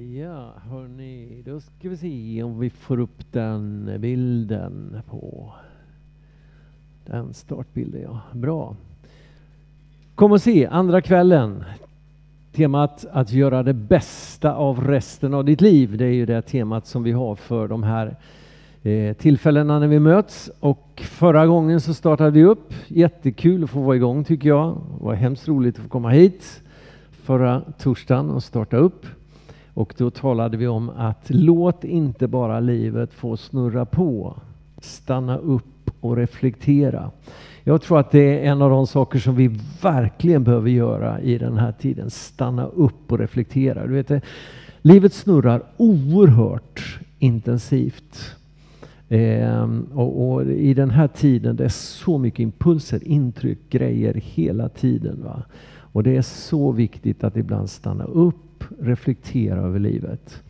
Ja, hörni, då ska vi se om vi får upp den bilden på den startbilden. Ja, bra. Kom och se andra kvällen. Temat att göra det bästa av resten av ditt liv. Det är ju det temat som vi har för de här eh, tillfällena när vi möts. Och förra gången så startade vi upp. Jättekul att få vara igång tycker jag. Det var hemskt roligt att få komma hit förra torsdagen och starta upp. Och då talade vi om att låt inte bara livet få snurra på. Stanna upp och reflektera. Jag tror att det är en av de saker som vi verkligen behöver göra i den här tiden. Stanna upp och reflektera. Du vet, eh, livet snurrar oerhört intensivt. Ehm, och, och, I den här tiden det är så mycket impulser, intryck, grejer hela tiden. Va? Och det är så viktigt att ibland stanna upp, reflektera över livet.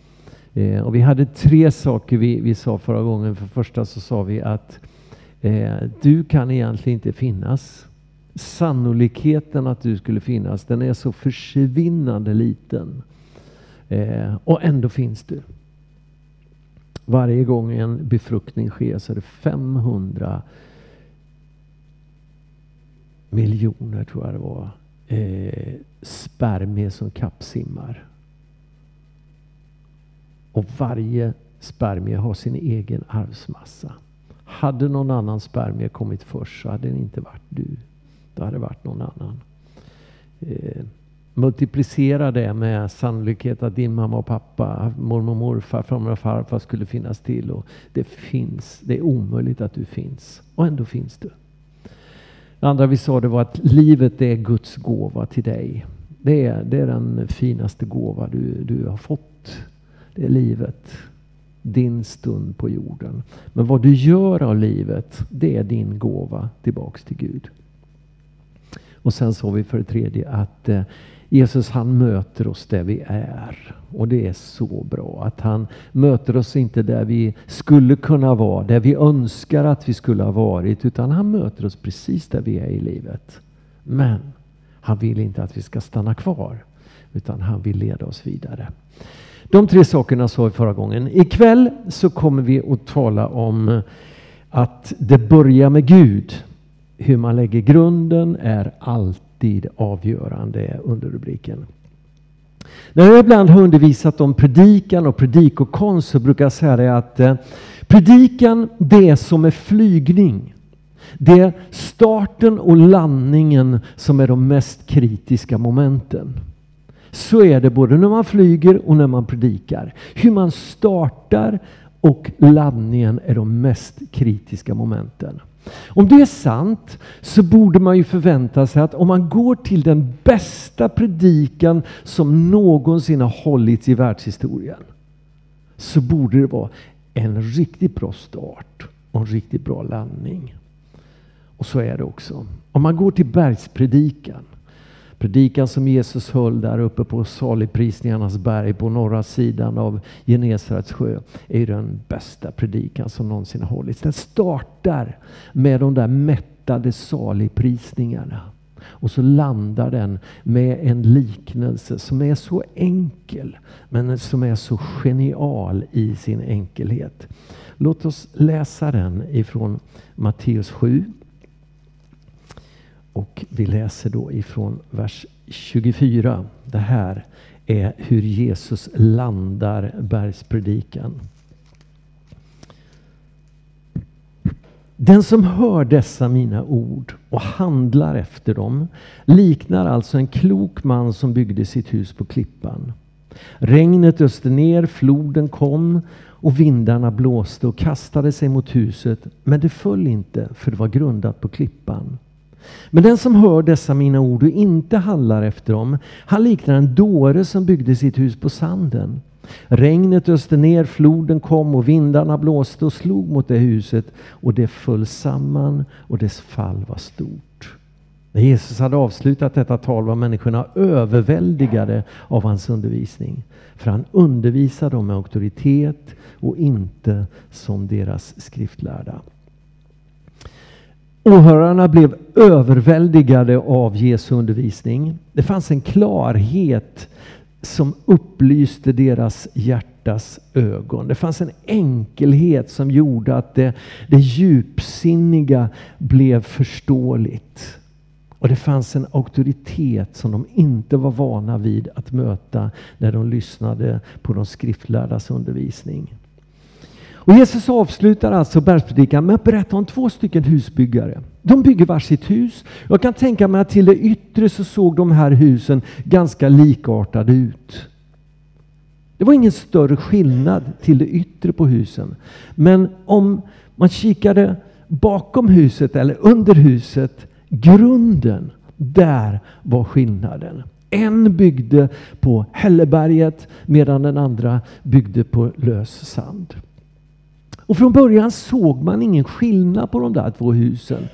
Eh, och vi hade tre saker vi, vi sa förra gången. För första så sa vi att eh, du kan egentligen inte finnas. Sannolikheten att du skulle finnas, den är så försvinnande liten. Eh, och ändå finns du. Varje gång en befruktning sker så är det 500 miljoner, tror jag det var, eh, spermier som kappsimmar. Och varje spermie har sin egen arvsmassa. Hade någon annan spermie kommit först så hade det inte varit du. Det hade varit någon annan. Eh, multiplicera det med sannolikhet att din mamma och pappa, mormor och morfar, farmor och farfar skulle finnas till. Och det finns. Det är omöjligt att du finns. Och ändå finns du. Det andra vi sa det var att livet är Guds gåva till dig. Det är, det är den finaste gåva du, du har fått. Det är livet. Din stund på jorden. Men vad du gör av livet, det är din gåva tillbaks till Gud. Och sen sa vi för det tredje att eh, Jesus han möter oss där vi är. Och det är så bra att han möter oss inte där vi skulle kunna vara, där vi önskar att vi skulle ha varit, utan han möter oss precis där vi är i livet. Men han vill inte att vi ska stanna kvar, utan han vill leda oss vidare. De tre sakerna sa vi förra gången. Ikväll så kommer vi att tala om att det börjar med Gud. Hur man lägger grunden är alltid avgörande under rubriken. När jag ibland har undervisat om predikan och predikokonst så brukar jag säga det att eh, predikan det är som är flygning. Det är starten och landningen som är de mest kritiska momenten. Så är det både när man flyger och när man predikar. Hur man startar och landningen är de mest kritiska momenten. Om det är sant så borde man ju förvänta sig att om man går till den bästa predikan som någonsin har hållits i världshistorien så borde det vara en riktigt bra start och en riktigt bra landning. Och så är det också. Om man går till bergspredikan Predikan som Jesus höll där uppe på saligprisningarnas berg på norra sidan av Genesarets sjö är den bästa predikan som någonsin har hållits. Den startar med de där mättade saligprisningarna. Och så landar den med en liknelse som är så enkel men som är så genial i sin enkelhet. Låt oss läsa den ifrån Matteus 7 och vi läser då ifrån vers 24. Det här är hur Jesus landar bergspredikan. Den som hör dessa mina ord och handlar efter dem liknar alltså en klok man som byggde sitt hus på klippan. Regnet öste ner, floden kom och vindarna blåste och kastade sig mot huset, men det föll inte för det var grundat på klippan. Men den som hör dessa mina ord och inte handlar efter dem, han liknar en dåre som byggde sitt hus på sanden. Regnet öste ner, floden kom och vindarna blåste och slog mot det huset och det föll samman och dess fall var stort. När Jesus hade avslutat detta tal var människorna överväldigade av hans undervisning. För han undervisade dem med auktoritet och inte som deras skriftlärda. Åhörarna blev överväldigade av Jesu undervisning. Det fanns en klarhet som upplyste deras hjärtas ögon. Det fanns en enkelhet som gjorde att det, det djupsinniga blev förståeligt. Och det fanns en auktoritet som de inte var vana vid att möta när de lyssnade på de skriftlärdas undervisning. Och Jesus avslutar alltså bergspredikan med att berätta om två stycken husbyggare. De bygger varsitt hus. Jag kan tänka mig att till det yttre så såg de här husen ganska likartade ut. Det var ingen större skillnad till det yttre på husen. Men om man kikade bakom huset eller under huset, grunden, där var skillnaden. En byggde på Hälleberget medan den andra byggde på lös sand. Och från början såg man ingen skillnad på de där två husen.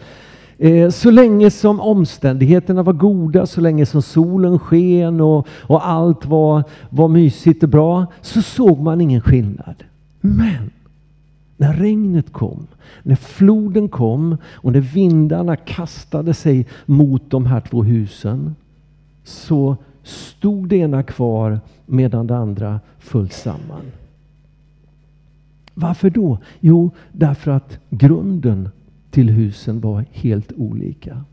Eh, så länge som omständigheterna var goda, så länge som solen sken och, och allt var, var mysigt och bra, så såg man ingen skillnad. Men när regnet kom, när floden kom och när vindarna kastade sig mot de här två husen, så stod det ena kvar medan det andra föll samman. Varför då? Jo, därför att grunden till husen var helt olika.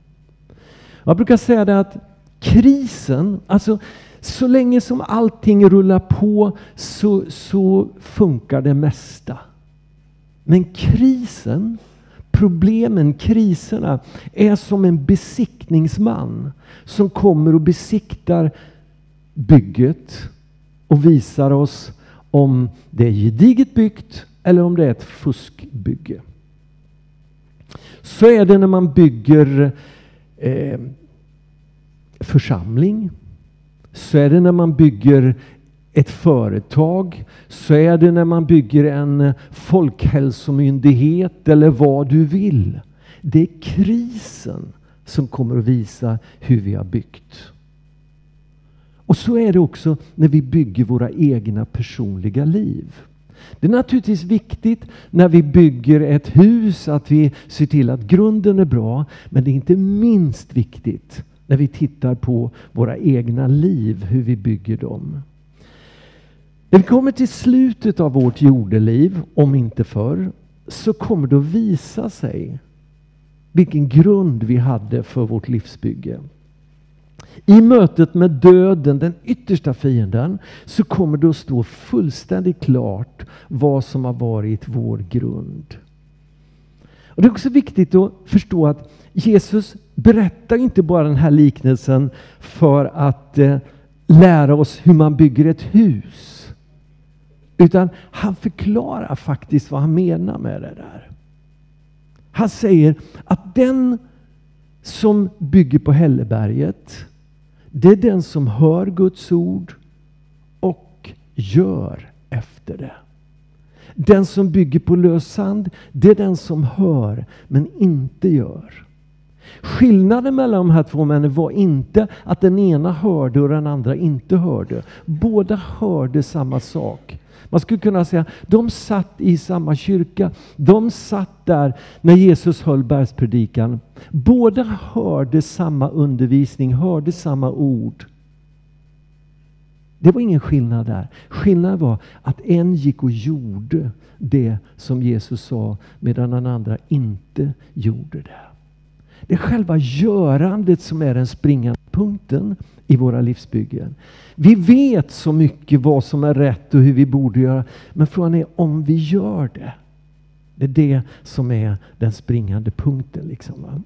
Jag brukar säga det att krisen, alltså så länge som allting rullar på så, så funkar det mesta. Men krisen, problemen, kriserna är som en besiktningsman som kommer och besiktar bygget och visar oss om det är gediget byggt eller om det är ett fuskbygge. Så är det när man bygger eh, församling. Så är det när man bygger ett företag. Så är det när man bygger en folkhälsomyndighet eller vad du vill. Det är krisen som kommer att visa hur vi har byggt. Och så är det också när vi bygger våra egna personliga liv. Det är naturligtvis viktigt när vi bygger ett hus att vi ser till att grunden är bra. Men det är inte minst viktigt när vi tittar på våra egna liv, hur vi bygger dem. När vi kommer till slutet av vårt jordeliv, om inte förr, så kommer det att visa sig vilken grund vi hade för vårt livsbygge. I mötet med döden, den yttersta fienden, så kommer det att stå fullständigt klart vad som har varit vår grund. Och Det är också viktigt att förstå att Jesus berättar inte bara den här liknelsen för att eh, lära oss hur man bygger ett hus. Utan han förklarar faktiskt vad han menar med det där. Han säger att den som bygger på Hälleberget det är den som hör Guds ord och gör efter det. Den som bygger på lös sand, det är den som hör men inte gör. Skillnaden mellan de här två männen var inte att den ena hörde och den andra inte hörde. Båda hörde samma sak. Man skulle kunna säga de satt i samma kyrka. De satt där när Jesus höll bergspredikan. Båda hörde samma undervisning, hörde samma ord. Det var ingen skillnad där. Skillnaden var att en gick och gjorde det som Jesus sa medan den andra inte gjorde det. Det är själva görandet som är den springande punkten i våra livsbyggen. Vi vet så mycket vad som är rätt och hur vi borde göra. Men frågan är om vi gör det. Det är det som är den springande punkten. Liksom, va?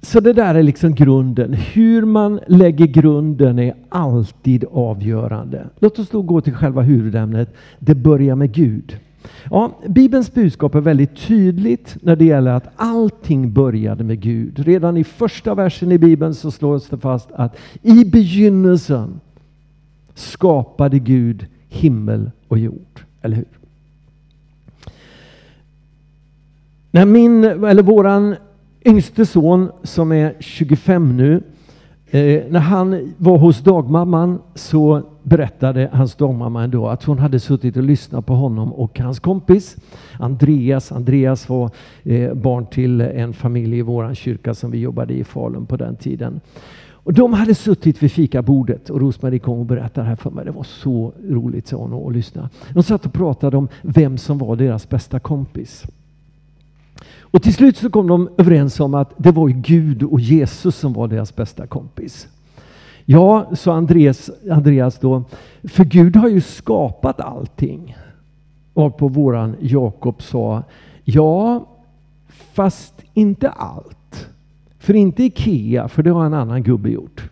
Så det där är liksom grunden. Hur man lägger grunden är alltid avgörande. Låt oss då gå till själva huvudämnet. Det börjar med Gud. Ja, Bibelns budskap är väldigt tydligt när det gäller att allting började med Gud. Redan i första versen i Bibeln så slås det fast att i begynnelsen skapade Gud himmel och jord. Eller hur? När min, eller våran yngste son som är 25 nu Eh, när han var hos dagmamman så berättade hans dagmamma ändå att hon hade suttit och lyssnat på honom och hans kompis Andreas. Andreas var eh, barn till en familj i vår kyrka som vi jobbade i Falun på den tiden. Och de hade suttit vid fikabordet och Rosmarie kom och berättade här för mig. Det var så roligt, sa hon, att lyssna. De satt och pratade om vem som var deras bästa kompis. Och till slut så kom de överens om att det var Gud och Jesus som var deras bästa kompis. Ja, sa Andreas, Andreas då, för Gud har ju skapat allting. Och på våran Jakob sa, ja, fast inte allt. För inte Ikea, för det har en annan gubbe gjort.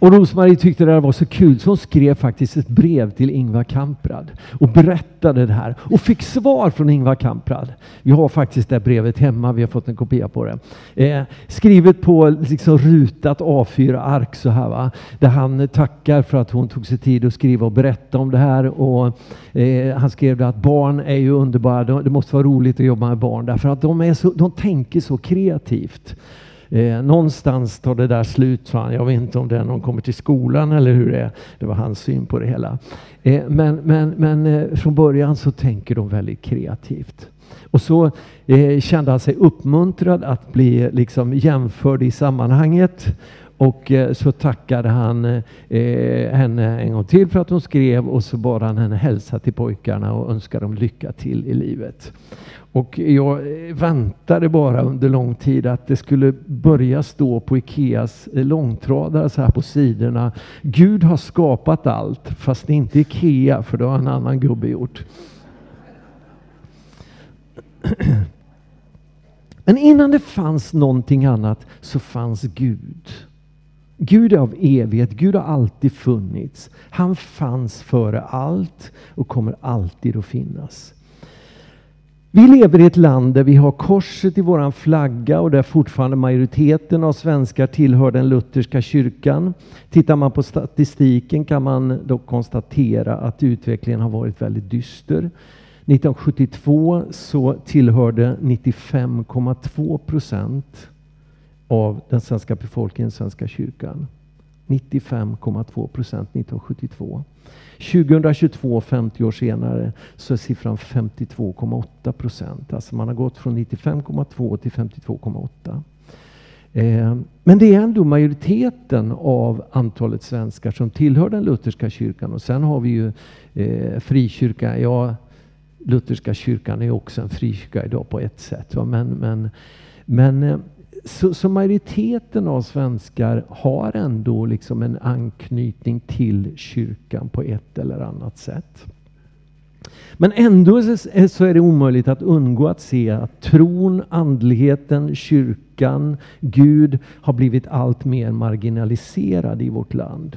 Och Rosmarie tyckte det var så kul så hon skrev faktiskt ett brev till Ingvar Kamprad och berättade det här och fick svar från Ingvar Kamprad. Vi har faktiskt det brevet hemma, vi har fått en kopia på det. Eh, skrivet på liksom rutat A4-ark så här va. Där han tackar för att hon tog sig tid att skriva och berätta om det här. Och, eh, han skrev att barn är ju underbara, det måste vara roligt att jobba med barn därför att de, är så, de tänker så kreativt. Eh, någonstans tar det där slut, sa han. Jag vet inte om det är när de kommer till skolan eller hur det är. Det var hans syn på det hela. Eh, men men, men eh, från början så tänker de väldigt kreativt. Och så eh, kände han sig uppmuntrad att bli liksom jämförd i sammanhanget. Och eh, så tackade han eh, henne en gång till för att hon skrev och så bad han henne hälsa till pojkarna och önska dem lycka till i livet. Och jag väntade bara under lång tid att det skulle börja stå på Ikeas eh, långtradare så här på sidorna. Gud har skapat allt, fast det är inte Ikea, för det har en annan gubbe gjort. Men innan det fanns någonting annat så fanns Gud. Gud är av evighet, Gud har alltid funnits. Han fanns före allt och kommer alltid att finnas. Vi lever i ett land där vi har korset i våran flagga och där fortfarande majoriteten av svenskar tillhör den lutherska kyrkan. Tittar man på statistiken kan man dock konstatera att utvecklingen har varit väldigt dyster. 1972 så tillhörde 95,2 procent av den svenska befolkningen Svenska kyrkan. 95,2 procent 1972. 2022, 50 år senare, så är siffran 52,8 procent. Alltså man har gått från 95,2 till 52,8. Eh, men det är ändå majoriteten av antalet svenskar som tillhör den lutherska kyrkan. Och sen har vi ju eh, frikyrka. Ja, lutherska kyrkan är också en frikyrka idag på ett sätt. Va? Men, men, men eh, så, så, majoriteten av svenskar har ändå liksom en anknytning till kyrkan på ett eller annat sätt. Men ändå så är det omöjligt att undgå att se att tron, andligheten, kyrkan, Gud har blivit allt mer marginaliserad i vårt land.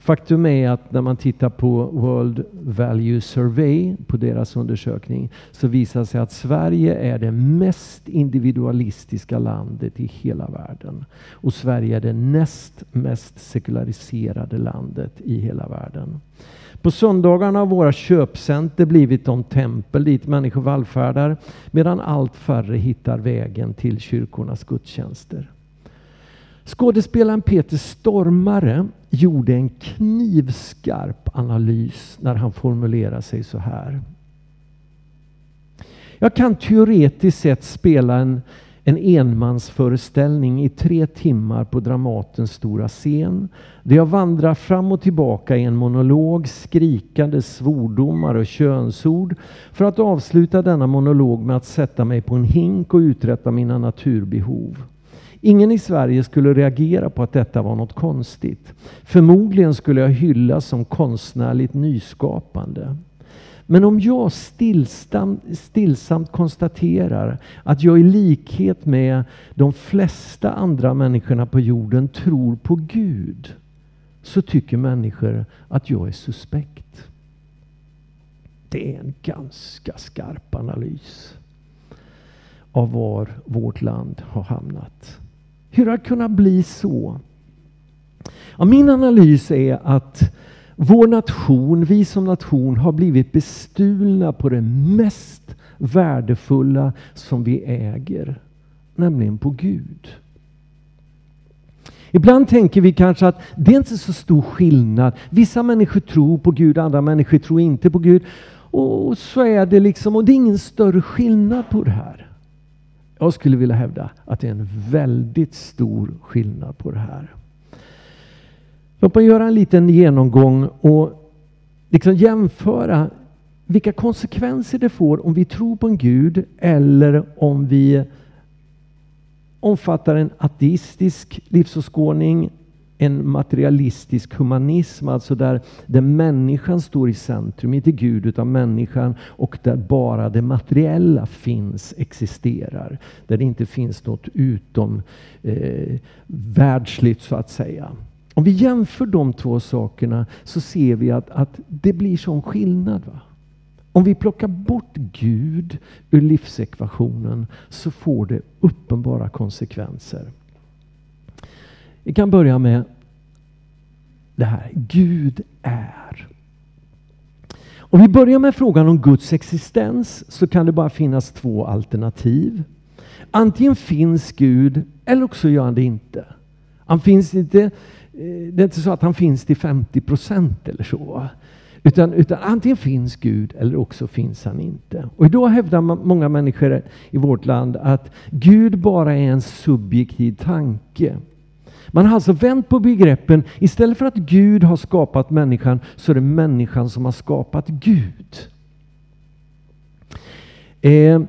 Faktum är att när man tittar på World Value Survey, på deras undersökning, så visar det sig att Sverige är det mest individualistiska landet i hela världen. Och Sverige är det näst mest sekulariserade landet i hela världen. På söndagarna har våra köpcenter blivit de tempel dit människor vallfärdar, medan allt färre hittar vägen till kyrkornas gudstjänster. Skådespelaren Peter Stormare gjorde en knivskarp analys när han formulerade sig så här. Jag kan teoretiskt sett spela en, en enmansföreställning i tre timmar på Dramatens stora scen. Där jag vandrar fram och tillbaka i en monolog skrikande svordomar och könsord för att avsluta denna monolog med att sätta mig på en hink och uträtta mina naturbehov. Ingen i Sverige skulle reagera på att detta var något konstigt. Förmodligen skulle jag hyllas som konstnärligt nyskapande. Men om jag stillsamt, stillsamt konstaterar att jag i likhet med de flesta andra människorna på jorden tror på Gud, så tycker människor att jag är suspekt. Det är en ganska skarp analys av var vårt land har hamnat. Hur har det kunnat bli så? Ja, min analys är att vår nation, vi som nation, har blivit bestulna på det mest värdefulla som vi äger, nämligen på Gud. Ibland tänker vi kanske att det är inte så stor skillnad. Vissa människor tror på Gud, andra människor tror inte på Gud. Och så är det liksom, och det är ingen större skillnad på det här. Jag skulle vilja hävda att det är en väldigt stor skillnad på det här. Låt mig göra en liten genomgång och liksom jämföra vilka konsekvenser det får om vi tror på en Gud eller om vi omfattar en ateistisk livsåskådning, en materialistisk humanism, alltså där, där människan står i centrum, inte Gud utan människan och där bara det materiella finns, existerar. Där det inte finns något utom eh, världsligt så att säga. Om vi jämför de två sakerna så ser vi att, att det blir sån skillnad. Va? Om vi plockar bort Gud ur livsekvationen så får det uppenbara konsekvenser. Vi kan börja med det här. Gud är. Om vi börjar med frågan om Guds existens så kan det bara finnas två alternativ. Antingen finns Gud eller också gör han det inte. Han finns inte, eh, det är inte så att han finns till 50 procent eller så. Utan, utan antingen finns Gud eller också finns han inte. Och idag hävdar många människor i vårt land att Gud bara är en subjektiv tanke. Man har alltså vänt på begreppen. Istället för att Gud har skapat människan så är det människan som har skapat Gud. Eh,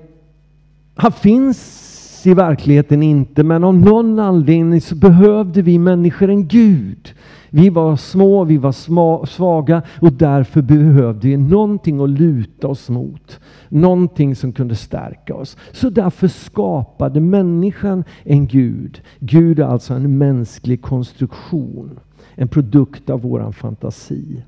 han finns i verkligheten inte, men av någon anledning så behövde vi människor en Gud. Vi var små, vi var sma, svaga och därför behövde vi någonting att luta oss mot. Någonting som kunde stärka oss. Så därför skapade människan en Gud. Gud är alltså en mänsklig konstruktion. En produkt av våran fantasi.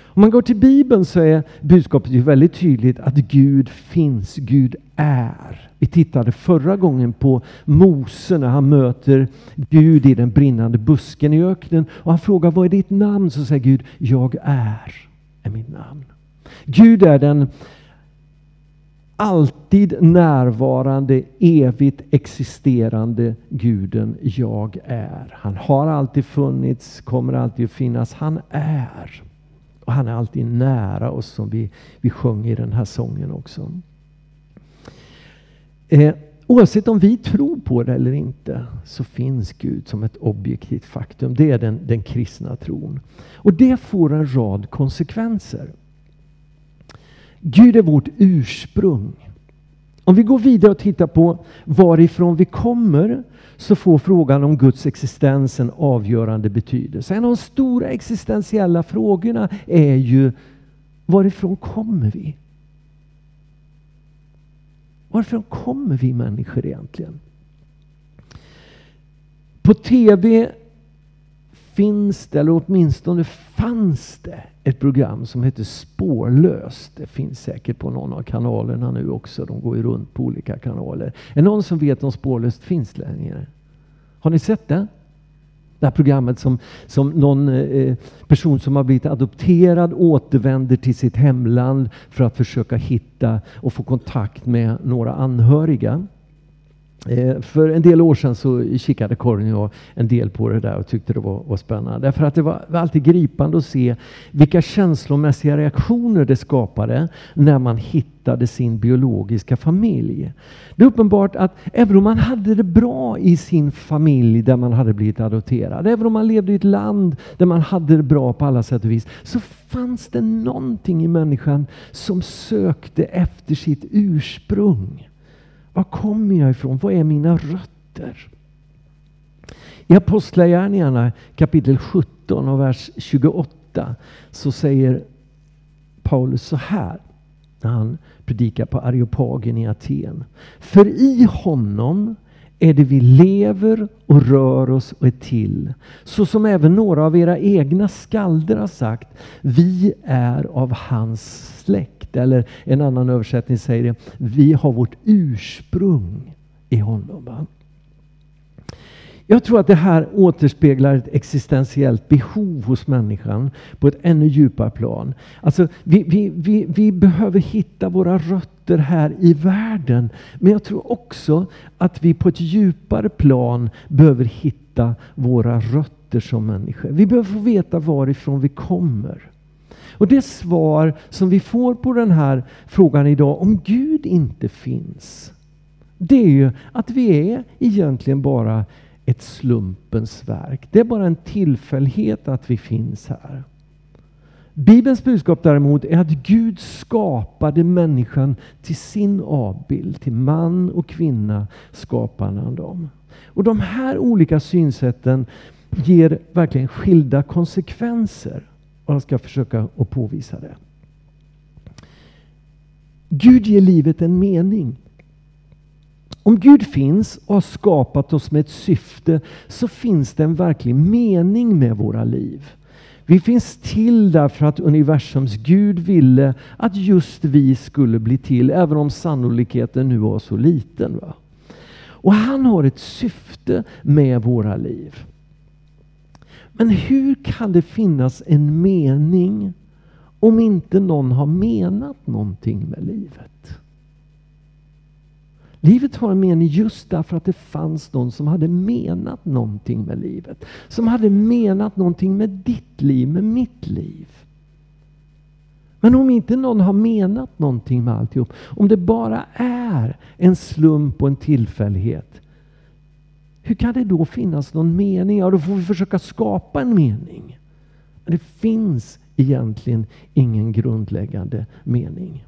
Om man går till Bibeln så är budskapet ju väldigt tydligt att Gud finns, Gud är. Vi tittade förra gången på Mose när han möter Gud i den brinnande busken i öknen och han frågar vad är ditt namn? Så säger Gud, jag är, är mitt namn. Gud är den alltid närvarande, evigt existerande guden jag är. Han har alltid funnits, kommer alltid att finnas. Han är. Och han är alltid nära oss som vi, vi sjöng i den här sången också. Eh, oavsett om vi tror på det eller inte så finns Gud som ett objektivt faktum. Det är den, den kristna tron. Och det får en rad konsekvenser. Gud är vårt ursprung. Om vi går vidare och tittar på varifrån vi kommer så får frågan om Guds existens en avgörande betydelse. En av de stora existentiella frågorna är ju varifrån kommer vi? Varifrån kommer vi människor egentligen? På tv finns det, eller åtminstone fanns det, ett program som heter Spårlöst. Det finns säkert på någon av kanalerna nu också. De går ju runt på olika kanaler. Är det någon som vet om Spårlöst finns längre? Har ni sett det? Det här programmet som, som någon eh, eh, person som har blivit adopterad återvänder till sitt hemland för att försöka hitta och få kontakt med några anhöriga. Eh, för en del år sedan så kikade Karin och jag en del på det där och tyckte det var, var spännande. Därför att det var, var alltid gripande att se vilka känslomässiga reaktioner det skapade när man hittade sin biologiska familj. Det är uppenbart att även om man hade det bra i sin familj där man hade blivit adopterad, även om man levde i ett land där man hade det bra på alla sätt och vis, så fanns det någonting i människan som sökte efter sitt ursprung. Var kommer jag ifrån? Vad är mina rötter? I Apostlagärningarna kapitel 17 och vers 28 så säger Paulus så här när han predikar på Areopagen i Aten. För i honom är det vi lever och rör oss och är till. Så som även några av era egna skalder har sagt, vi är av hans släkt. Eller en annan översättning säger det, vi har vårt ursprung i honom. Jag tror att det här återspeglar ett existentiellt behov hos människan på ett ännu djupare plan. Alltså, vi, vi, vi, vi behöver hitta våra rötter här i världen. Men jag tror också att vi på ett djupare plan behöver hitta våra rötter som människor. Vi behöver få veta varifrån vi kommer. Och det svar som vi får på den här frågan idag, om Gud inte finns, det är ju att vi är egentligen bara ett slumpens verk. Det är bara en tillfällighet att vi finns här. Bibelns budskap däremot är att Gud skapade människan till sin avbild. Till man och kvinna skapade han dem. Och de här olika synsätten ger verkligen skilda konsekvenser. Och jag ska försöka att påvisa det. Gud ger livet en mening. Om Gud finns och har skapat oss med ett syfte så finns det en verklig mening med våra liv. Vi finns till därför att universums Gud ville att just vi skulle bli till, även om sannolikheten nu var så liten. Va? Och han har ett syfte med våra liv. Men hur kan det finnas en mening om inte någon har menat någonting med livet? Livet har en mening just därför att det fanns någon som hade menat någonting med livet. Som hade menat någonting med ditt liv, med mitt liv. Men om inte någon har menat någonting med alltihop, om det bara är en slump och en tillfällighet, hur kan det då finnas någon mening? Ja, då får vi försöka skapa en mening. Men det finns egentligen ingen grundläggande mening.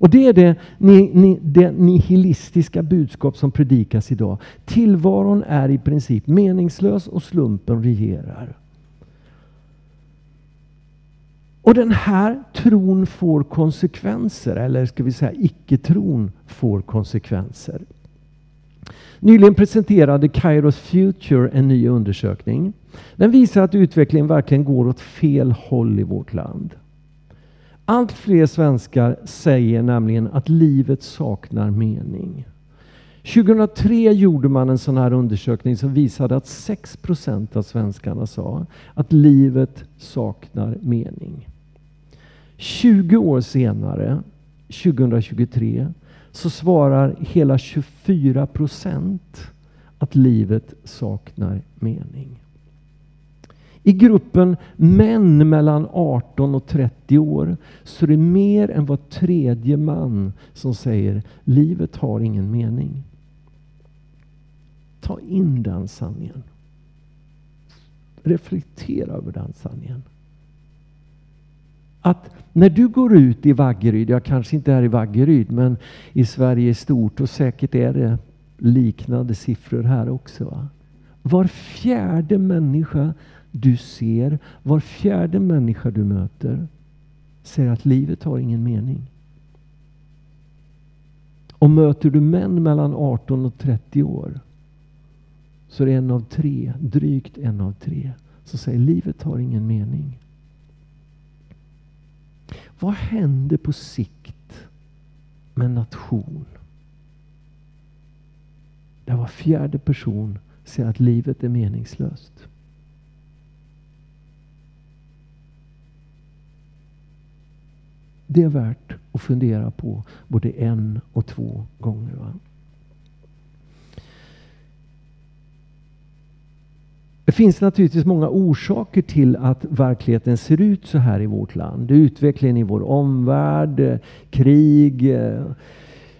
Och det är det, ni, ni, det nihilistiska budskap som predikas idag. Tillvaron är i princip meningslös och slumpen regerar. Och den här tron får konsekvenser, eller ska vi säga icke-tron får konsekvenser. Nyligen presenterade Kairos Future en ny undersökning. Den visar att utvecklingen verkligen går åt fel håll i vårt land. Allt fler svenskar säger nämligen att livet saknar mening. 2003 gjorde man en sån här undersökning som visade att 6 procent av svenskarna sa att livet saknar mening. 20 år senare, 2023, så svarar hela 24 procent att livet saknar mening. I gruppen män mellan 18 och 30 år så är det mer än var tredje man som säger livet har ingen mening. Ta in den sanningen. Reflektera över den sanningen. Att när du går ut i Vaggeryd, jag kanske inte är i Vaggeryd, men i Sverige i stort och säkert är det liknande siffror här också. Va? Var fjärde människa du ser, var fjärde människa du möter säger att livet har ingen mening. Och möter du män mellan 18 och 30 år så är det en av tre, drygt en av tre, som säger livet har ingen mening. Vad händer på sikt med en nation där var fjärde person säger att livet är meningslöst? Det är värt att fundera på både en och två gånger. Va? Det finns naturligtvis många orsaker till att verkligheten ser ut så här i vårt land. Utvecklingen i vår omvärld, krig,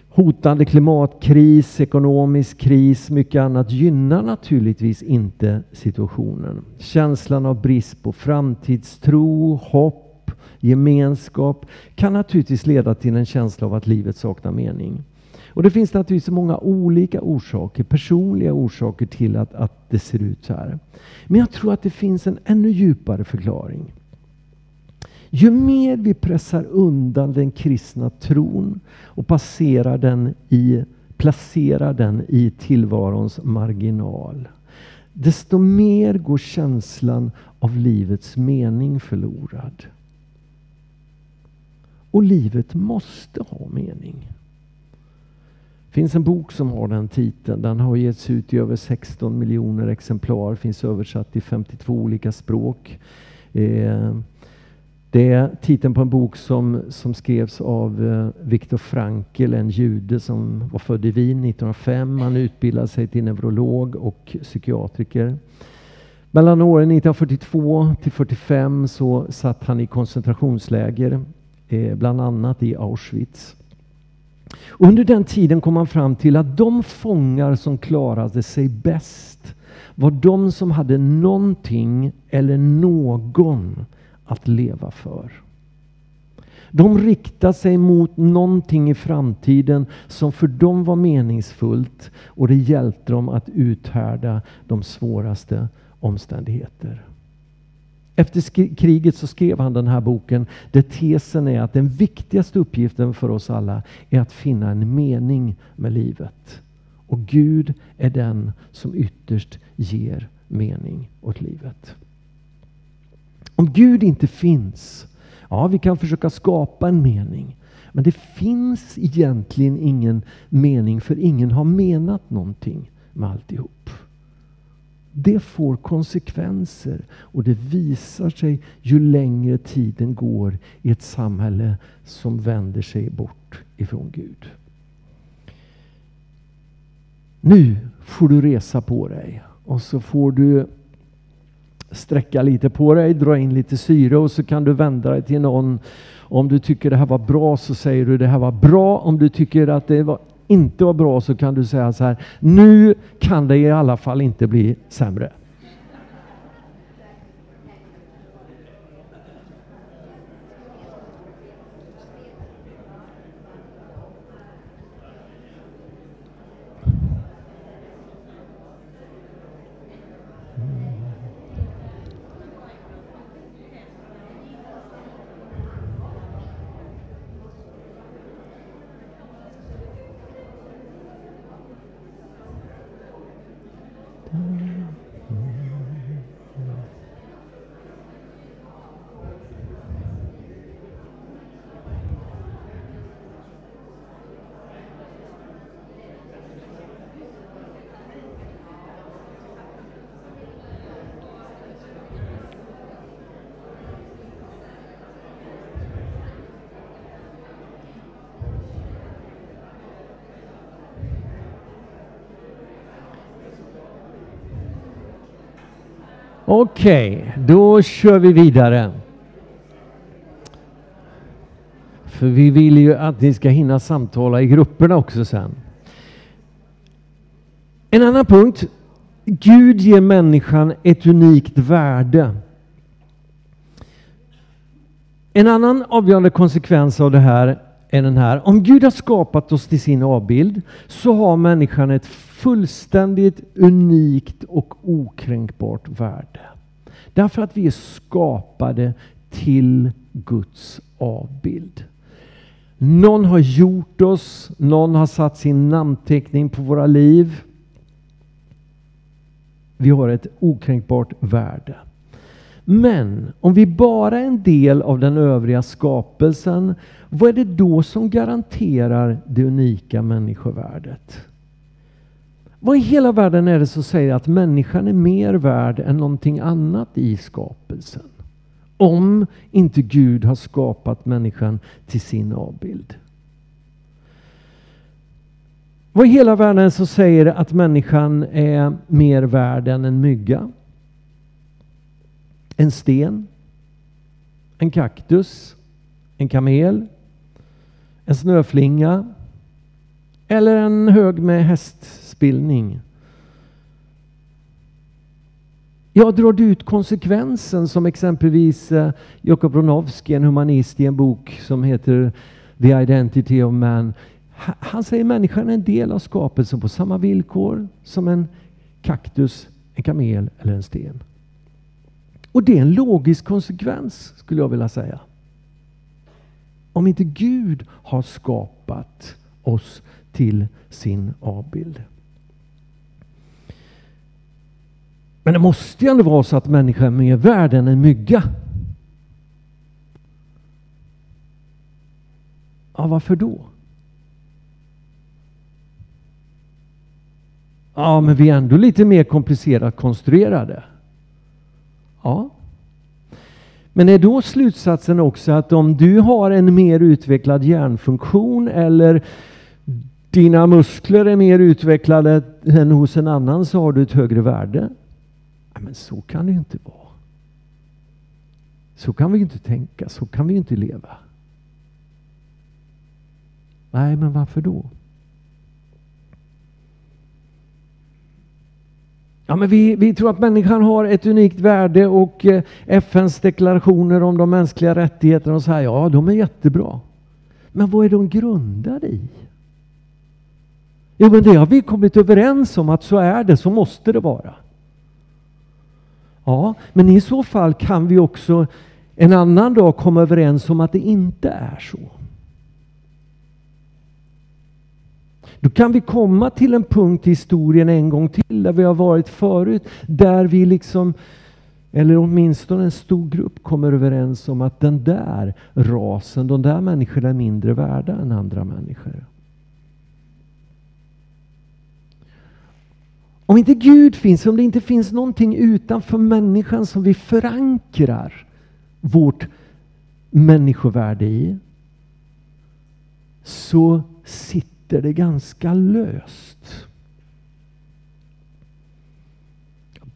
hotande klimatkris, ekonomisk kris, mycket annat gynnar naturligtvis inte situationen. Känslan av brist på framtidstro, hopp, gemenskap kan naturligtvis leda till en känsla av att livet saknar mening. Och Det finns naturligtvis många olika orsaker, personliga orsaker till att, att det ser ut så här. Men jag tror att det finns en ännu djupare förklaring. Ju mer vi pressar undan den kristna tron och passerar den i, placerar den i tillvarons marginal, desto mer går känslan av livets mening förlorad. Och livet måste ha mening. Det finns en bok som har den titeln. Den har getts ut i över 16 miljoner exemplar. Finns översatt till 52 olika språk. Eh, det är titeln på en bok som, som skrevs av eh, Viktor Frankl, en jude som var född i Wien 1905. Han utbildade sig till neurolog och psykiatriker. Mellan åren 1942 till 45 så satt han i koncentrationsläger, eh, bland annat i Auschwitz. Under den tiden kom man fram till att de fångar som klarade sig bäst var de som hade någonting eller någon att leva för. De riktade sig mot någonting i framtiden som för dem var meningsfullt och det hjälpte dem att uthärda de svåraste omständigheter. Efter kriget så skrev han den här boken där tesen är att den viktigaste uppgiften för oss alla är att finna en mening med livet. Och Gud är den som ytterst ger mening åt livet. Om Gud inte finns, ja vi kan försöka skapa en mening. Men det finns egentligen ingen mening för ingen har menat någonting med alltihop. Det får konsekvenser och det visar sig ju längre tiden går i ett samhälle som vänder sig bort ifrån Gud. Nu får du resa på dig och så får du sträcka lite på dig, dra in lite syre och så kan du vända dig till någon. Om du tycker det här var bra så säger du det här var bra. Om du tycker att det var inte var bra så kan du säga så här. Nu kan det i alla fall inte bli sämre. Okej, okay, då kör vi vidare. För vi vill ju att ni ska hinna samtala i grupperna också sen. En annan punkt. Gud ger människan ett unikt värde. En annan avgörande konsekvens av det här är den här. Om Gud har skapat oss till sin avbild så har människan ett fullständigt unikt och okränkbart värde. Därför att vi är skapade till Guds avbild. Någon har gjort oss, någon har satt sin namnteckning på våra liv. Vi har ett okränkbart värde. Men om vi bara är en del av den övriga skapelsen, vad är det då som garanterar det unika människovärdet? Vad i hela världen är det som säger att människan är mer värd än någonting annat i skapelsen? Om inte Gud har skapat människan till sin avbild. Vad i hela världen som säger att människan är mer värd än en mygga? En sten? En kaktus? En kamel? En snöflinga? Eller en hög med hästspillning. Jag drar ut konsekvensen som exempelvis eh, Jakob Bronowski, en humanist i en bok som heter The Identity of Man. Han säger människan är en del av skapelsen på samma villkor som en kaktus, en kamel eller en sten. Och det är en logisk konsekvens skulle jag vilja säga. Om inte Gud har skapat oss till sin avbild. Men det måste ju ändå vara så att människan är mer värd än en mygga. Ja, varför då? Ja, men vi är ändå lite mer komplicerat konstruerade. Ja. Men är då slutsatsen också att om du har en mer utvecklad hjärnfunktion eller dina muskler är mer utvecklade än hos en annan så har du ett högre värde? Men så kan det ju inte vara. Så kan vi inte tänka, så kan vi inte leva. Nej, men varför då? Ja, men vi, vi tror att människan har ett unikt värde och eh, FNs deklarationer om de mänskliga rättigheterna och så här, ja, de är jättebra. Men vad är de grundade i? Jo, men det har vi kommit överens om att så är det, så måste det vara. Ja, men i så fall kan vi också en annan dag komma överens om att det inte är så. Då kan vi komma till en punkt i historien en gång till där vi har varit förut. Där vi liksom, eller åtminstone en stor grupp kommer överens om att den där rasen, de där människorna är mindre värda än andra människor. Om inte Gud finns, om det inte finns någonting utanför människan som vi förankrar vårt människovärde i, så sitter det ganska löst.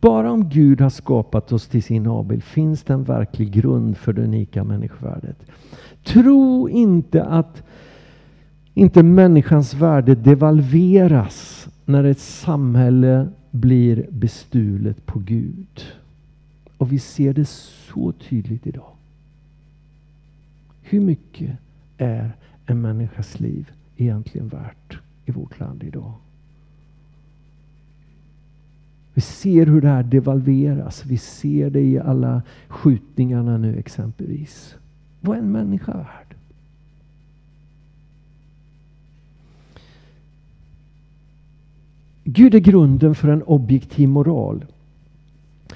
Bara om Gud har skapat oss till sin avbild finns det en verklig grund för det unika människovärdet. Tro inte att inte människans värde devalveras när ett samhälle blir bestulet på Gud. Och vi ser det så tydligt idag. Hur mycket är en människas liv egentligen värt i vårt land idag? Vi ser hur det här devalveras. Vi ser det i alla skjutningarna nu exempelvis. Vad är en människa värd? Gud är grunden för en objektiv moral.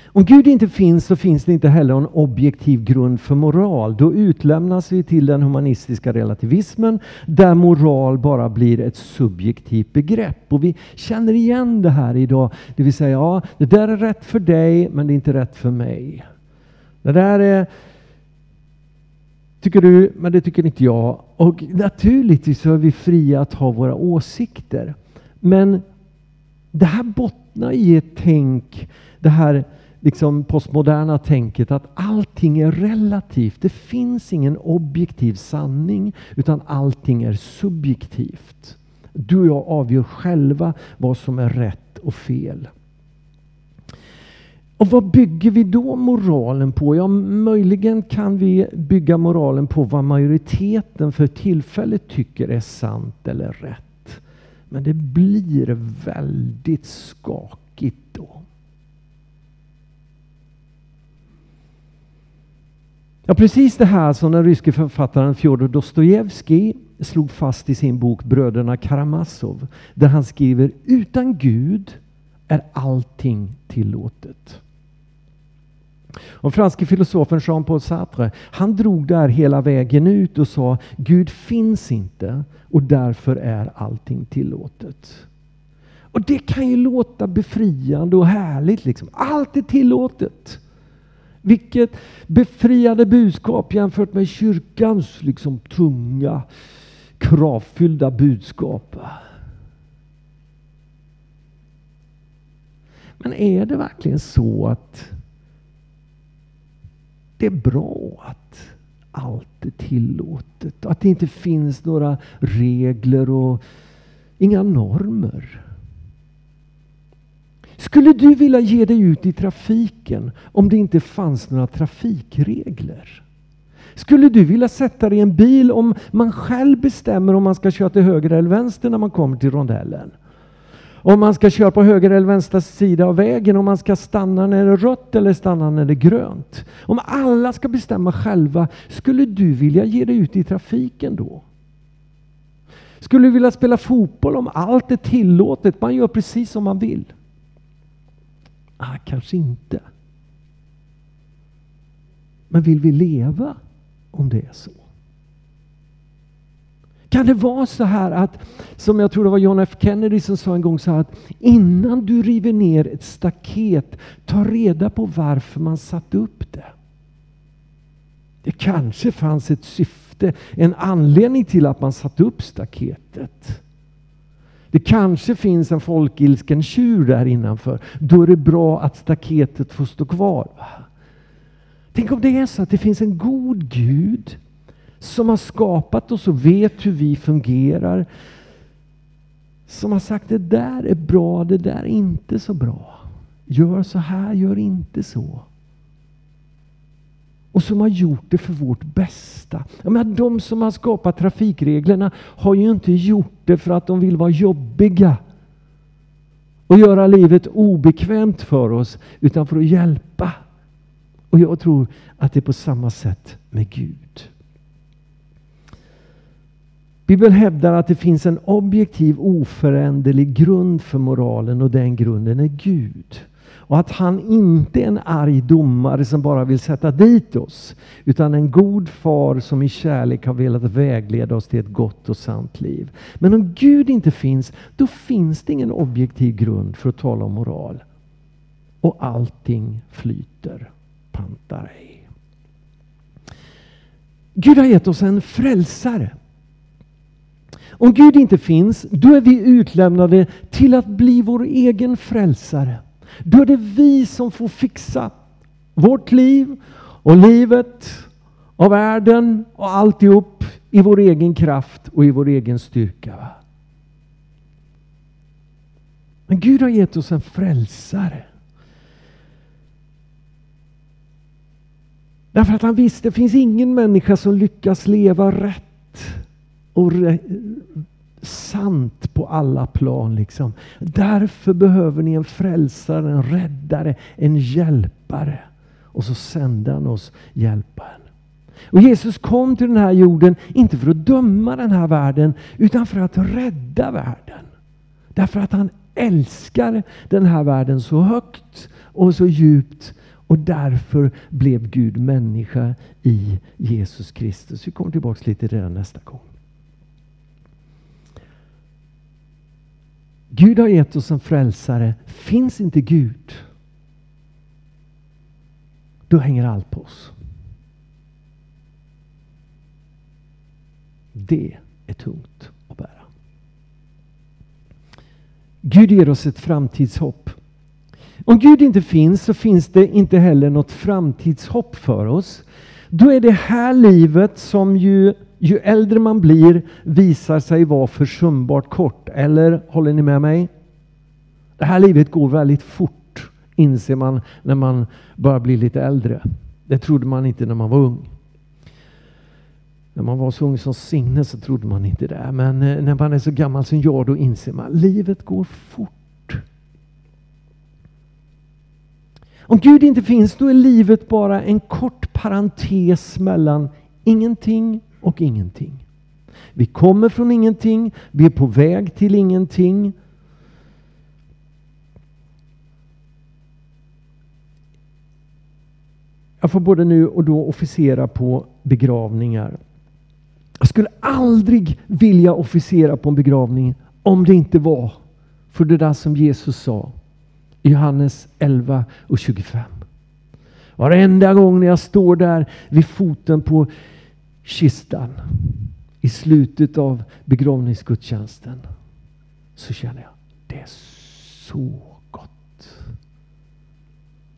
Om Gud inte finns så finns det inte heller en objektiv grund för moral. Då utlämnas vi till den humanistiska relativismen där moral bara blir ett subjektivt begrepp. Och vi känner igen det här idag. Det vill säga, ja, det där är rätt för dig men det är inte rätt för mig. Det där är tycker du, men det tycker inte jag. Och naturligtvis så är vi fria att ha våra åsikter. Men det här bottnar i ett tänk, det här liksom postmoderna tänket att allting är relativt. Det finns ingen objektiv sanning utan allting är subjektivt. Du och jag avgör själva vad som är rätt och fel. Och vad bygger vi då moralen på? Ja, möjligen kan vi bygga moralen på vad majoriteten för tillfället tycker är sant eller rätt. Men det blir väldigt skakigt då. Ja, precis det här som den ryske författaren Fjodor Dostojevskij slog fast i sin bok Bröderna Karamazov. Där han skriver utan Gud är allting tillåtet. Och franske filosofen Jean-Paul Sartre, han drog där hela vägen ut och sa Gud finns inte och därför är allting tillåtet. Och det kan ju låta befriande och härligt. Liksom. Allt är tillåtet. Vilket befriande budskap jämfört med kyrkans liksom, tunga, kravfyllda budskap. Men är det verkligen så att det är bra att allt är tillåtet. Att det inte finns några regler och inga normer. Skulle du vilja ge dig ut i trafiken om det inte fanns några trafikregler? Skulle du vilja sätta dig i en bil om man själv bestämmer om man ska köra till höger eller vänster när man kommer till rondellen? Om man ska köra på höger eller vänster sida av vägen, om man ska stanna när det är rött eller stanna när det är grönt. Om alla ska bestämma själva, skulle du vilja ge dig ut i trafiken då? Skulle du vilja spela fotboll om allt är tillåtet, man gör precis som man vill? Ah, kanske inte. Men vill vi leva om det är så? Kan det vara så här att, som jag tror det var John F Kennedy som sa en gång så här att innan du river ner ett staket, ta reda på varför man satte upp det. Det kanske fanns ett syfte, en anledning till att man satte upp staketet. Det kanske finns en folkilsken tjur där innanför. Då är det bra att staketet får stå kvar. Tänk om det är så att det finns en god Gud som har skapat oss och vet hur vi fungerar. Som har sagt det där är bra, det där är inte så bra. Gör så här, gör inte så. Och som har gjort det för vårt bästa. Jag menar, de som har skapat trafikreglerna har ju inte gjort det för att de vill vara jobbiga och göra livet obekvämt för oss, utan för att hjälpa. Och jag tror att det är på samma sätt med Gud. Bibeln hävdar att det finns en objektiv oföränderlig grund för moralen och den grunden är Gud. Och att han inte är en arg domare som bara vill sätta dit oss. Utan en god far som i kärlek har velat vägleda oss till ett gott och sant liv. Men om Gud inte finns, då finns det ingen objektiv grund för att tala om moral. Och allting flyter pantarej. Gud har gett oss en frälsare. Om Gud inte finns, då är vi utlämnade till att bli vår egen frälsare. Då är det vi som får fixa vårt liv och livet och världen och alltihop i vår egen kraft och i vår egen styrka. Men Gud har gett oss en frälsare. Därför att han visste, det finns ingen människa som lyckas leva rätt och sant på alla plan. Liksom. Därför behöver ni en frälsare, en räddare, en hjälpare. Och så sände han oss hjälparen. Och Jesus kom till den här jorden, inte för att döma den här världen, utan för att rädda världen. Därför att han älskar den här världen så högt och så djupt. Och därför blev Gud människa i Jesus Kristus. Vi kommer tillbaka lite till det nästa gång. Gud har gett oss en frälsare. Finns inte Gud, då hänger allt på oss. Det är tungt att bära. Gud ger oss ett framtidshopp. Om Gud inte finns så finns det inte heller något framtidshopp för oss. Då är det här livet som ju ju äldre man blir visar sig vara försumbart kort. Eller håller ni med mig? Det här livet går väldigt fort, inser man när man börjar bli lite äldre. Det trodde man inte när man var ung. När man var så ung som Signe så trodde man inte det. Men eh, när man är så gammal som jag då inser man att livet går fort. Om Gud inte finns då är livet bara en kort parentes mellan ingenting och ingenting. Vi kommer från ingenting, vi är på väg till ingenting. Jag får både nu och då officera på begravningar. Jag skulle aldrig vilja officera på en begravning om det inte var för det där som Jesus sa i Johannes 11 och 25. Varenda gång när jag står där vid foten på kistan i slutet av begravningsgudstjänsten så känner jag det är så gott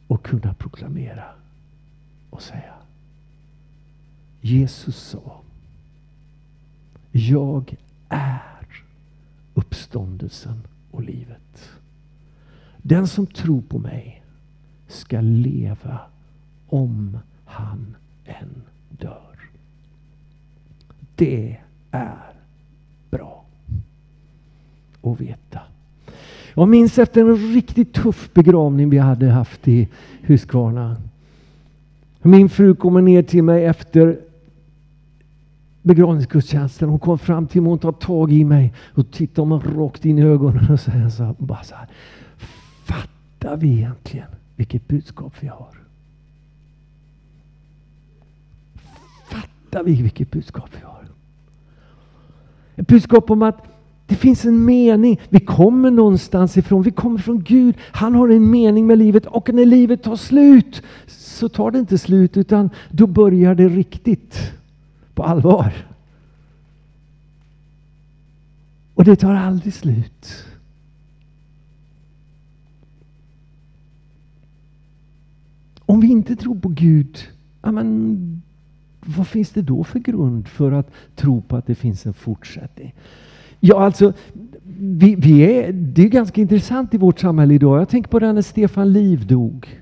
att kunna proklamera och säga Jesus sa Jag är uppståndelsen och livet. Den som tror på mig ska leva om han än dör. Det är bra att veta. Jag minns efter en riktigt tuff begravning vi hade haft i Huskvarna. Min fru kommer ner till mig efter begravningsgudstjänsten. Hon kom fram till mig, och tar tag i mig och tittar mig rakt in i ögonen och säger så, bara så här. Fattar vi egentligen vilket budskap vi har? Fattar vi vilket budskap vi har? Budskap om att det finns en mening. Vi kommer någonstans ifrån. Vi kommer från Gud. Han har en mening med livet och när livet tar slut så tar det inte slut utan då börjar det riktigt. På allvar. Och det tar aldrig slut. Om vi inte tror på Gud, ja men, vad finns det då för grund för att tro på att det finns en fortsättning? Ja, alltså, vi, vi är, det är ganska intressant i vårt samhälle idag. Jag tänker på det när Stefan Liv dog.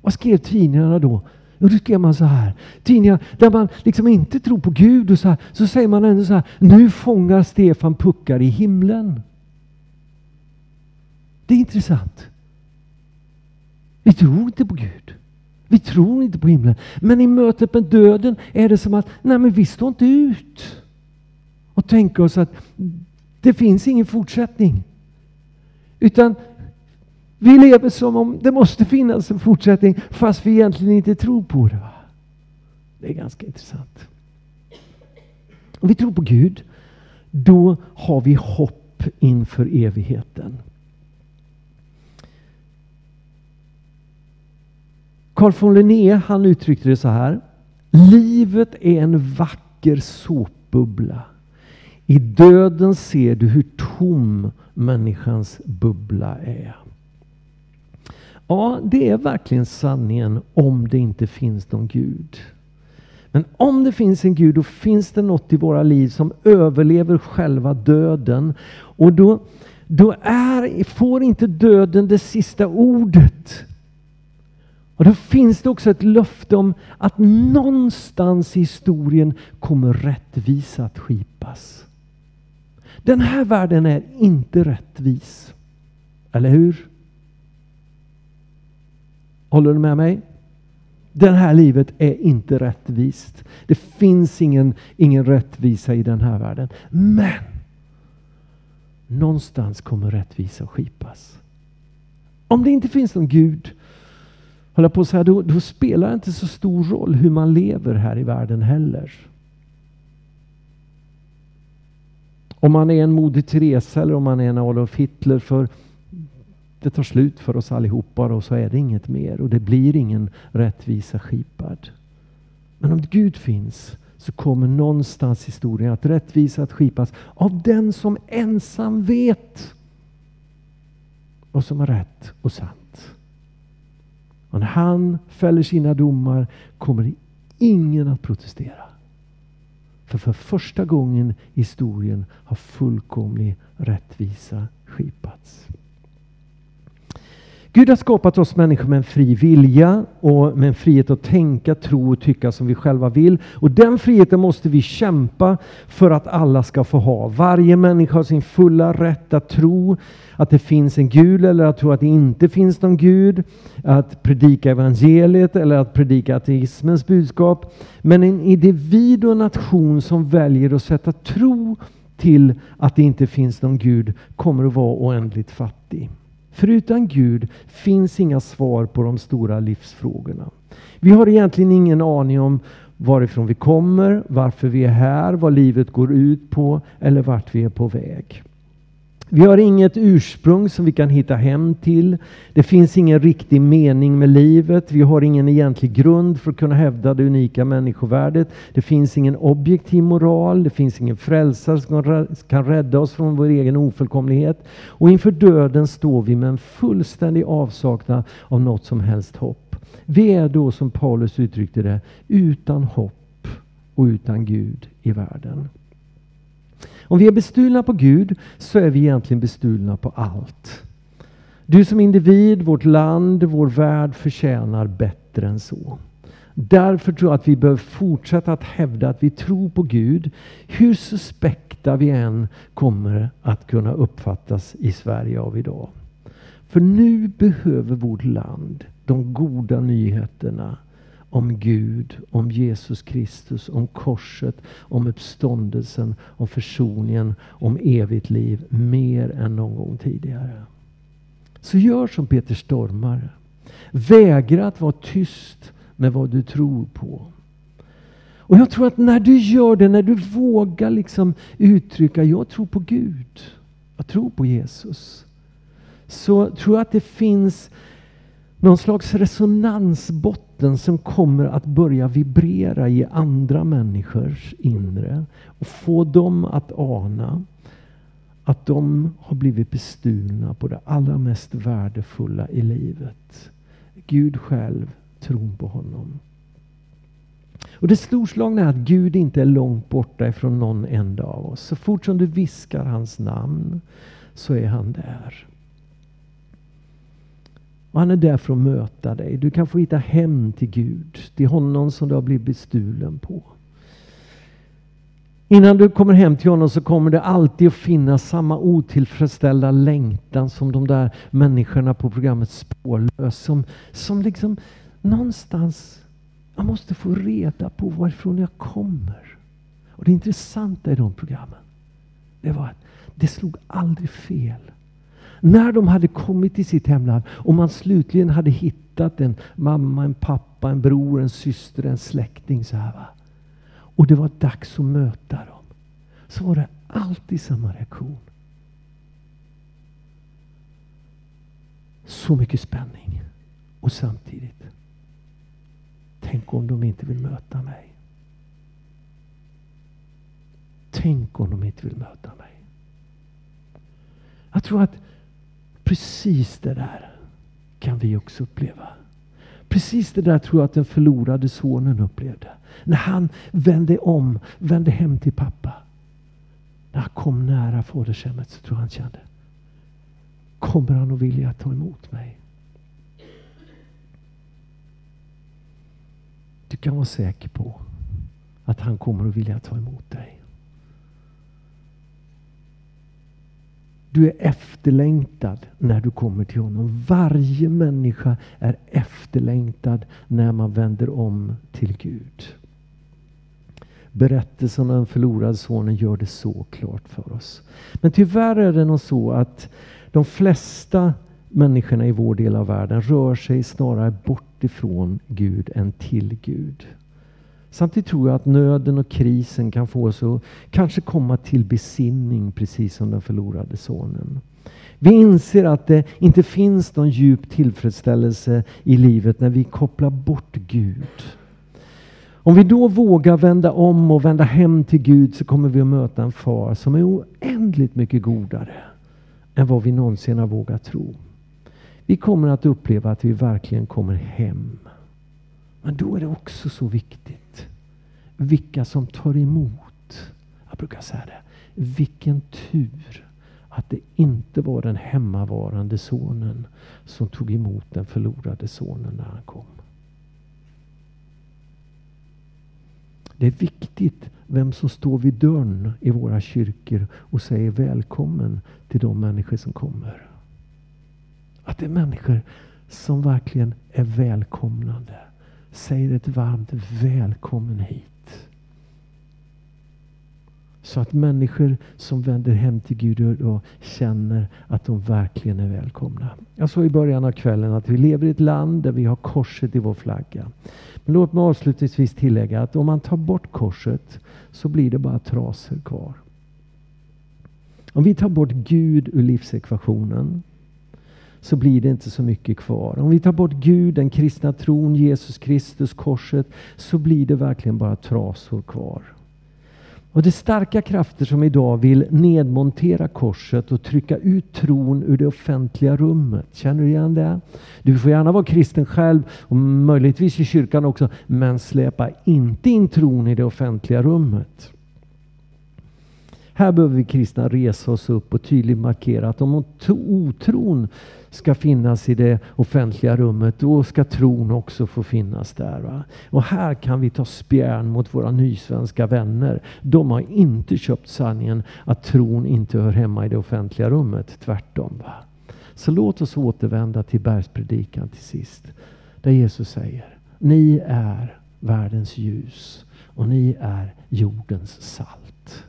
Vad skrev tidningarna då? Jo, då skrev man så här, tidningar där man liksom inte tror på Gud och så här, så säger man ändå så här, nu fångar Stefan puckar i himlen. Det är intressant. Vi tror inte på Gud. Vi tror inte på himlen. Men i mötet med döden är det som att, nej men vi står inte ut. Och tänker oss att det finns ingen fortsättning. Utan vi lever som om det måste finnas en fortsättning fast vi egentligen inte tror på det. Det är ganska intressant. Om vi tror på Gud, då har vi hopp inför evigheten. Carl von Linné han uttryckte det så här. Livet är en vacker såpbubbla. I döden ser du hur tom människans bubbla är. Ja, det är verkligen sanningen om det inte finns någon Gud. Men om det finns en Gud, då finns det något i våra liv som överlever själva döden. Och då, då är, får inte döden det sista ordet. Och då finns det också ett löfte om att någonstans i historien kommer rättvisa att skipas. Den här världen är inte rättvis. Eller hur? Håller du med mig? Det här livet är inte rättvist. Det finns ingen, ingen rättvisa i den här världen. Men någonstans kommer rättvisa att skipas. Om det inte finns någon Gud, håller på att säga, då, då spelar det inte så stor roll hur man lever här i världen heller. Om man är en Moder Teresa eller om man är en Adolf Hitler. För det tar slut för oss allihopa och så är det inget mer och det blir ingen rättvisa skipad. Men om Gud finns så kommer någonstans historien att rättvisa att skipas av den som ensam vet vad som är rätt och sant. Och när han fäller sina domar kommer ingen att protestera. För för första gången i historien har fullkomlig rättvisa skipats. Gud har skapat oss människor med en fri vilja och med en frihet att tänka, tro och tycka som vi själva vill. Och den friheten måste vi kämpa för att alla ska få ha. Varje människa har sin fulla rätt att tro att det finns en Gud eller att tro att det inte finns någon Gud. Att predika evangeliet eller att predika ateismens budskap. Men en individ och nation som väljer att sätta tro till att det inte finns någon Gud kommer att vara oändligt fattig. För utan Gud finns inga svar på de stora livsfrågorna. Vi har egentligen ingen aning om varifrån vi kommer, varför vi är här, vad livet går ut på eller vart vi är på väg. Vi har inget ursprung som vi kan hitta hem till. Det finns ingen riktig mening med livet. Vi har ingen egentlig grund för att kunna hävda det unika människovärdet. Det finns ingen objektiv moral. Det finns ingen frälsare som kan rädda oss från vår egen ofullkomlighet. Och inför döden står vi med en fullständig avsaknad av något som helst hopp. Vi är då, som Paulus uttryckte det, utan hopp och utan Gud i världen. Om vi är bestulna på Gud så är vi egentligen bestulna på allt. Du som individ, vårt land, vår värld förtjänar bättre än så. Därför tror jag att vi behöver fortsätta att hävda att vi tror på Gud. Hur suspekta vi än kommer att kunna uppfattas i Sverige av idag. För nu behöver vårt land de goda nyheterna om Gud, om Jesus Kristus, om korset, om uppståndelsen, om försoningen, om evigt liv mer än någon gång tidigare. Så gör som Peter Stormare. Vägra att vara tyst med vad du tror på. Och jag tror att när du gör det, när du vågar liksom uttrycka, jag tror på Gud, jag tror på Jesus. Så tror jag att det finns någon slags resonansbotten som kommer att börja vibrera i andra människors inre. Och få dem att ana att de har blivit bestulna på det allra mest värdefulla i livet. Gud själv, tron på honom. Och det storslagna är att Gud inte är långt borta ifrån någon enda av oss. Så fort som du viskar hans namn så är han där. Och han är där för att möta dig. Du kan få hitta hem till Gud, till honom som du har blivit bestulen på. Innan du kommer hem till honom så kommer det alltid att finnas samma otillfredsställda längtan som de där människorna på programmet Spårlös. Som, som liksom någonstans, jag måste få reda på varifrån jag kommer. Och det intressanta i de programmen, det var att det slog aldrig fel. När de hade kommit till sitt hemland och man slutligen hade hittat en mamma, en pappa, en bror, en syster, en släkting. Så här, va? Och det var dags att möta dem. Så var det alltid samma reaktion. Så mycket spänning. Och samtidigt, tänk om de inte vill möta mig. Tänk om de inte vill möta mig. Jag tror att Precis det där kan vi också uppleva. Precis det där tror jag att den förlorade sonen upplevde. När han vände om, vände hem till pappa. När han kom nära fadershemmet så tror jag han kände. Kommer han att vilja ta emot mig? Du kan vara säker på att han kommer att vilja ta emot dig. Du är efterlängtad när du kommer till honom. Varje människa är efterlängtad när man vänder om till Gud. Berättelsen om den förlorade sonen gör det så klart för oss. Men tyvärr är det nog så att de flesta människorna i vår del av världen rör sig snarare bort ifrån Gud än till Gud. Samtidigt tror jag att nöden och krisen kan få oss att kanske komma till besinning precis som den förlorade sonen. Vi inser att det inte finns någon djup tillfredsställelse i livet när vi kopplar bort Gud. Om vi då vågar vända om och vända hem till Gud så kommer vi att möta en far som är oändligt mycket godare än vad vi någonsin har vågat tro. Vi kommer att uppleva att vi verkligen kommer hem. Men då är det också så viktigt vilka som tar emot. Jag brukar säga det. Vilken tur att det inte var den hemmavarande sonen som tog emot den förlorade sonen när han kom. Det är viktigt vem som står vid dörren i våra kyrkor och säger välkommen till de människor som kommer. Att det är människor som verkligen är välkomnande säger ett varmt välkommen hit. Så att människor som vänder hem till Gud då känner att de verkligen är välkomna. Jag sa i början av kvällen att vi lever i ett land där vi har korset i vår flagga. Men låt mig avslutningsvis tillägga att om man tar bort korset så blir det bara trasor kvar. Om vi tar bort Gud ur livsekvationen så blir det inte så mycket kvar. Om vi tar bort Gud, den kristna tron, Jesus Kristus, korset, så blir det verkligen bara trasor kvar. Och det är starka krafter som idag vill nedmontera korset och trycka ut tron ur det offentliga rummet. Känner du igen det? Du får gärna vara kristen själv och möjligtvis i kyrkan också, men släpa inte in tron i det offentliga rummet. Här behöver vi kristna resa oss upp och tydligt markera att om otron ska finnas i det offentliga rummet, då ska tron också få finnas där. Va? Och här kan vi ta spjärn mot våra nysvenska vänner. De har inte köpt sanningen att tron inte hör hemma i det offentliga rummet. Tvärtom. Va? Så låt oss återvända till bergspredikan till sist. Där Jesus säger, ni är världens ljus och ni är jordens salt.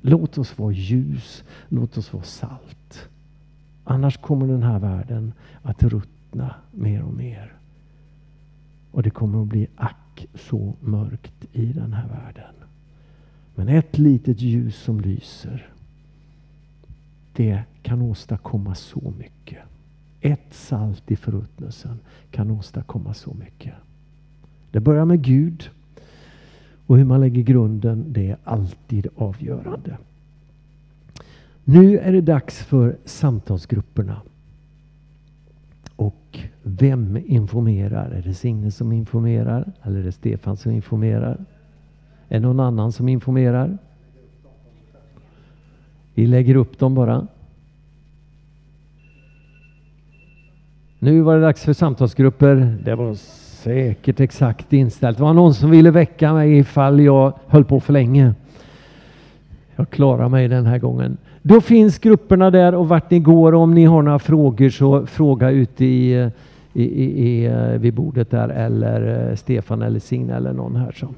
Låt oss vara ljus, låt oss vara salt. Annars kommer den här världen att ruttna mer och mer. Och det kommer att bli ack så mörkt i den här världen. Men ett litet ljus som lyser, det kan åstadkomma så mycket. Ett salt i förruttnelsen kan åstadkomma så mycket. Det börjar med Gud. Och hur man lägger grunden, det är alltid avgörande. Nu är det dags för samtalsgrupperna. Och vem informerar? Är det Signe som informerar? Eller är det Stefan som informerar? Är det någon annan som informerar? Vi lägger upp dem bara. Nu var det dags för samtalsgrupper. Det var säkert exakt inställt. Det var någon som ville väcka mig ifall jag höll på för länge. Jag klarar mig den här gången. Då finns grupperna där och vart ni går. Om ni har några frågor så fråga ute i, i, i, i vid bordet där eller eh, Stefan eller Signe eller någon här. Så.